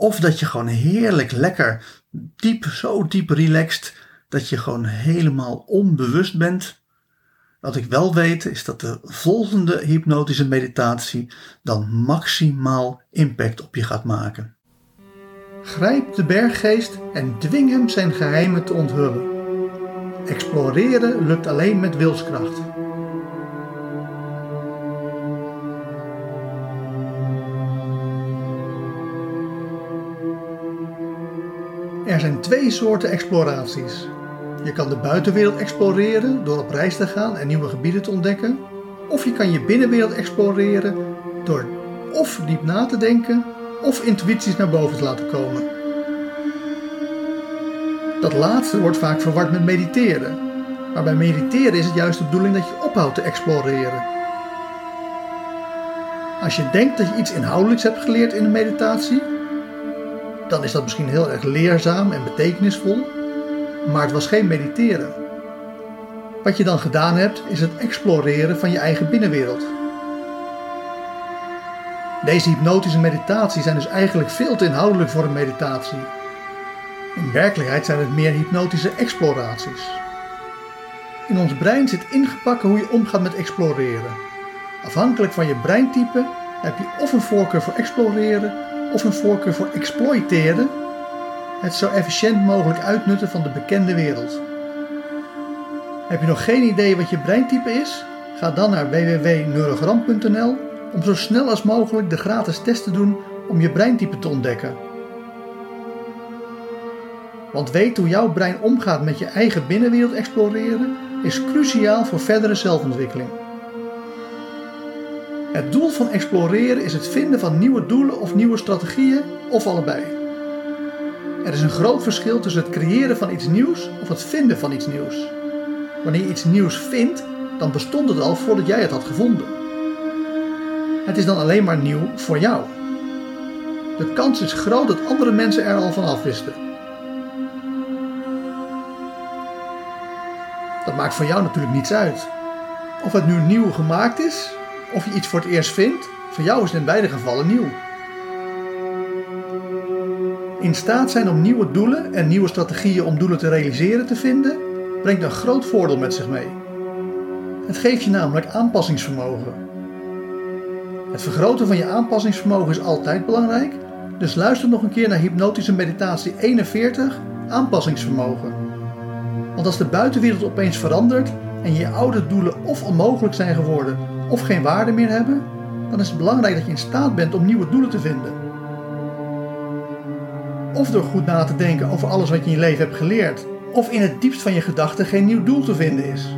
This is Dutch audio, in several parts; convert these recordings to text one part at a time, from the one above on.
of dat je gewoon heerlijk lekker diep, zo diep relaxed, dat je gewoon helemaal onbewust bent. Wat ik wel weet is dat de volgende hypnotische meditatie dan maximaal impact op je gaat maken. Grijp de berggeest en dwing hem zijn geheimen te onthullen. Exploreren lukt alleen met wilskracht. Er zijn twee soorten exploraties. Je kan de buitenwereld exploreren door op reis te gaan en nieuwe gebieden te ontdekken. Of je kan je binnenwereld exploreren door of diep na te denken of intuïties naar boven te laten komen. Dat laatste wordt vaak verward met mediteren. Maar bij mediteren is het juist de bedoeling dat je ophoudt te exploreren. Als je denkt dat je iets inhoudelijks hebt geleerd in een meditatie, dan is dat misschien heel erg leerzaam en betekenisvol, maar het was geen mediteren. Wat je dan gedaan hebt, is het exploreren van je eigen binnenwereld. Deze hypnotische meditaties zijn dus eigenlijk veel te inhoudelijk voor een meditatie. In werkelijkheid zijn het meer hypnotische exploraties. In ons brein zit ingepakt hoe je omgaat met exploreren. Afhankelijk van je breintype heb je of een voorkeur voor exploreren of een voorkeur voor exploiteren, het zo efficiënt mogelijk uitnutten van de bekende wereld. Heb je nog geen idee wat je breintype is? Ga dan naar www.neurogram.nl om zo snel als mogelijk de gratis test te doen om je breintype te ontdekken. Want weten hoe jouw brein omgaat met je eigen binnenwereld exploreren is cruciaal voor verdere zelfontwikkeling. Het doel van exploreren is het vinden van nieuwe doelen of nieuwe strategieën of allebei. Er is een groot verschil tussen het creëren van iets nieuws of het vinden van iets nieuws. Wanneer je iets nieuws vindt, dan bestond het al voordat jij het had gevonden. Het is dan alleen maar nieuw voor jou. De kans is groot dat andere mensen er al van afwisten. Dat maakt voor jou natuurlijk niets uit. Of het nu nieuw gemaakt is, of je iets voor het eerst vindt, voor jou is het in beide gevallen nieuw. In staat zijn om nieuwe doelen en nieuwe strategieën om doelen te realiseren te vinden, brengt een groot voordeel met zich mee. Het geeft je namelijk aanpassingsvermogen. Het vergroten van je aanpassingsvermogen is altijd belangrijk, dus luister nog een keer naar hypnotische meditatie 41, aanpassingsvermogen. Want als de buitenwereld opeens verandert en je oude doelen of onmogelijk zijn geworden of geen waarde meer hebben, dan is het belangrijk dat je in staat bent om nieuwe doelen te vinden. Of door goed na te denken over alles wat je in je leven hebt geleerd, of in het diepst van je gedachten geen nieuw doel te vinden is.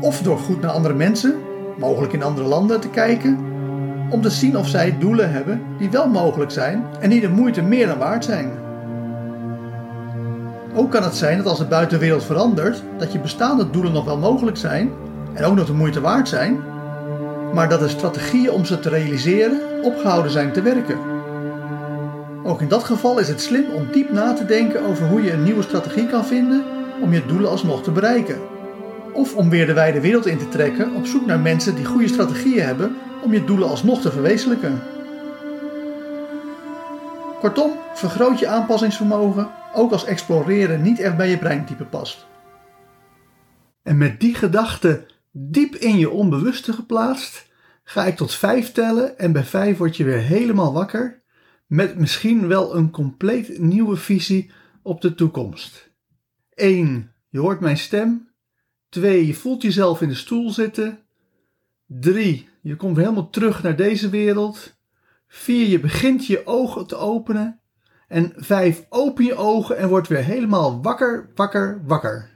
Of door goed naar andere mensen, mogelijk in andere landen, te kijken, om te zien of zij doelen hebben die wel mogelijk zijn en die de moeite meer dan waard zijn. Ook kan het zijn dat als de buitenwereld verandert, dat je bestaande doelen nog wel mogelijk zijn en ook nog de moeite waard zijn, maar dat de strategieën om ze te realiseren opgehouden zijn te werken. Ook in dat geval is het slim om diep na te denken over hoe je een nieuwe strategie kan vinden om je doelen alsnog te bereiken. Of om weer de wijde wereld in te trekken op zoek naar mensen die goede strategieën hebben om je doelen alsnog te verwezenlijken. Kortom, vergroot je aanpassingsvermogen, ook als exploreren niet echt bij je breintype past. En met die gedachte diep in je onbewuste geplaatst, ga ik tot vijf tellen en bij vijf word je weer helemaal wakker met misschien wel een compleet nieuwe visie op de toekomst. 1. Je hoort mijn stem. 2. Je voelt jezelf in de stoel zitten. 3. Je komt helemaal terug naar deze wereld. 4. Je begint je ogen te openen. En 5. Open je ogen en word weer helemaal wakker, wakker, wakker.